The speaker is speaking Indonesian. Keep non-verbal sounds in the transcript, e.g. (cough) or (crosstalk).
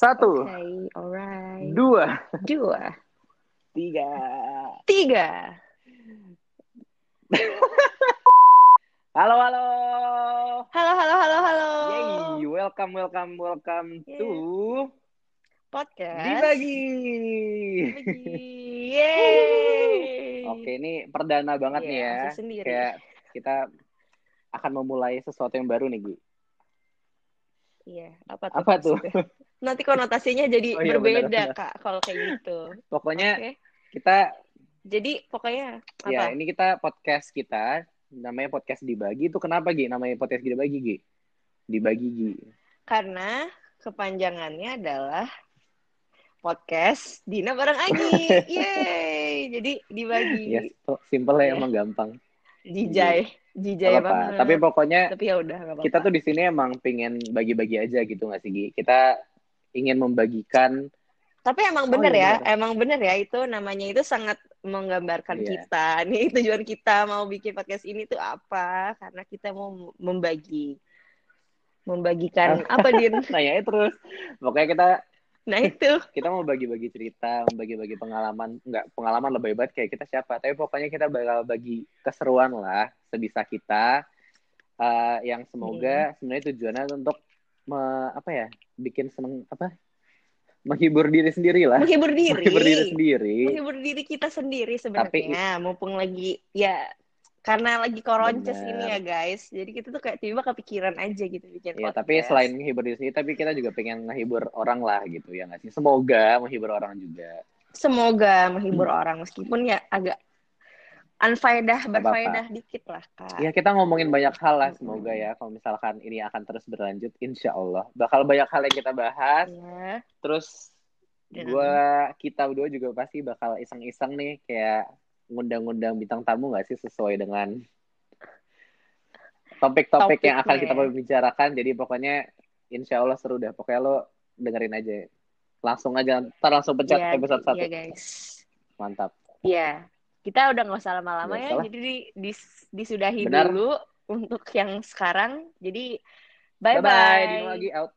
Satu, Okay, alright. dua, Dua, tiga. tiga. (laughs) Halo, halo. Halo, halo, halo, halo. Yay, welcome, welcome, welcome to Podcast. Dibagi. Dibagi. (laughs) Yeay. Oke, ini perdana banget Iya, nih ya. sendiri. Kayak kita akan memulai sesuatu yang baru nih, Gi. Iya, apa tuh? Apa tuh? Nanti konotasinya jadi Oh iya, berbeda, benar-benar. Kak, kalau kayak gitu. Pokoknya Oke. kita Jadi pokoknya apa? ya ini kita podcast kita namanya podcast dibagi itu kenapa Gi? Namanya podcast dibagi Gi? Dibagi Gi. Karena kepanjangannya adalah podcast Dina bareng Agi. (laughs) Yeay. Jadi dibagi. Ya, simple ya Iya. emang gampang. Jijai. Gak apa-apa. banget. Tapi pokoknya Tapi ya udah nggak apa-apa. kita tuh di sini emang pengen bagi-bagi aja gitu nggak sih Gi? Kita ingin membagikan Tapi emang Oh, bener iya, ya, emang bener ya itu namanya itu sangat menggambarkan Iya. kita. (laughs) Nih tujuan kita mau bikin podcast ini tuh apa? Karena kita mau membagi, membagikan (laughs) apa din? nanya terus. Pokoknya kita Nah itu, (laughs) kita mau bagi-bagi cerita, membagi-bagi pengalaman, nggak pengalaman lebih banget kayak kita siapa. Tapi pokoknya kita bakal bagi keseruan lah sebisa kita. eh, yang semoga sebenarnya tujuannya untuk me- apa ya, bikin seneng apa? Menghibur diri sendiri lah. menghibur diri, Menghibur diri sendiri. menghibur diri kita sendiri sebenarnya. Mumpung lagi ya karena lagi koronces Bener. ini ya guys, jadi kita tuh kayak tiba kepikiran aja gitu bikin Ya, podcast. tapi selain menghibur diri sendiri, tapi kita juga pengen menghibur orang lah gitu ya nggak sih? Semoga menghibur orang juga. semoga menghibur Hmm. orang meskipun ya agak unfaedah berfaedah dikit lah kak. Ya kita ngomongin banyak hal lah, semoga ya. Kalau misalkan ini akan terus berlanjut, insya Allah bakal banyak hal yang kita bahas. Iya. Terus Dan- gua kita berdua juga pasti bakal iseng-iseng nih kayak ngundang-ngundang bintang tamu nggak sih sesuai dengan topik-topik yang akan kita bicarakan. Jadi pokoknya insya Allah seru dah. Pokoknya lo dengerin aja. Langsung aja, ntar langsung pencet Iya, episode satu. Iya guys. Mantap. Iya. Kita udah nggak usah lama-lama ya. Jadi di- dis- disudahi Benar. dulu untuk yang sekarang. Jadi Bye-bye. bye-bye. Dino lagi out.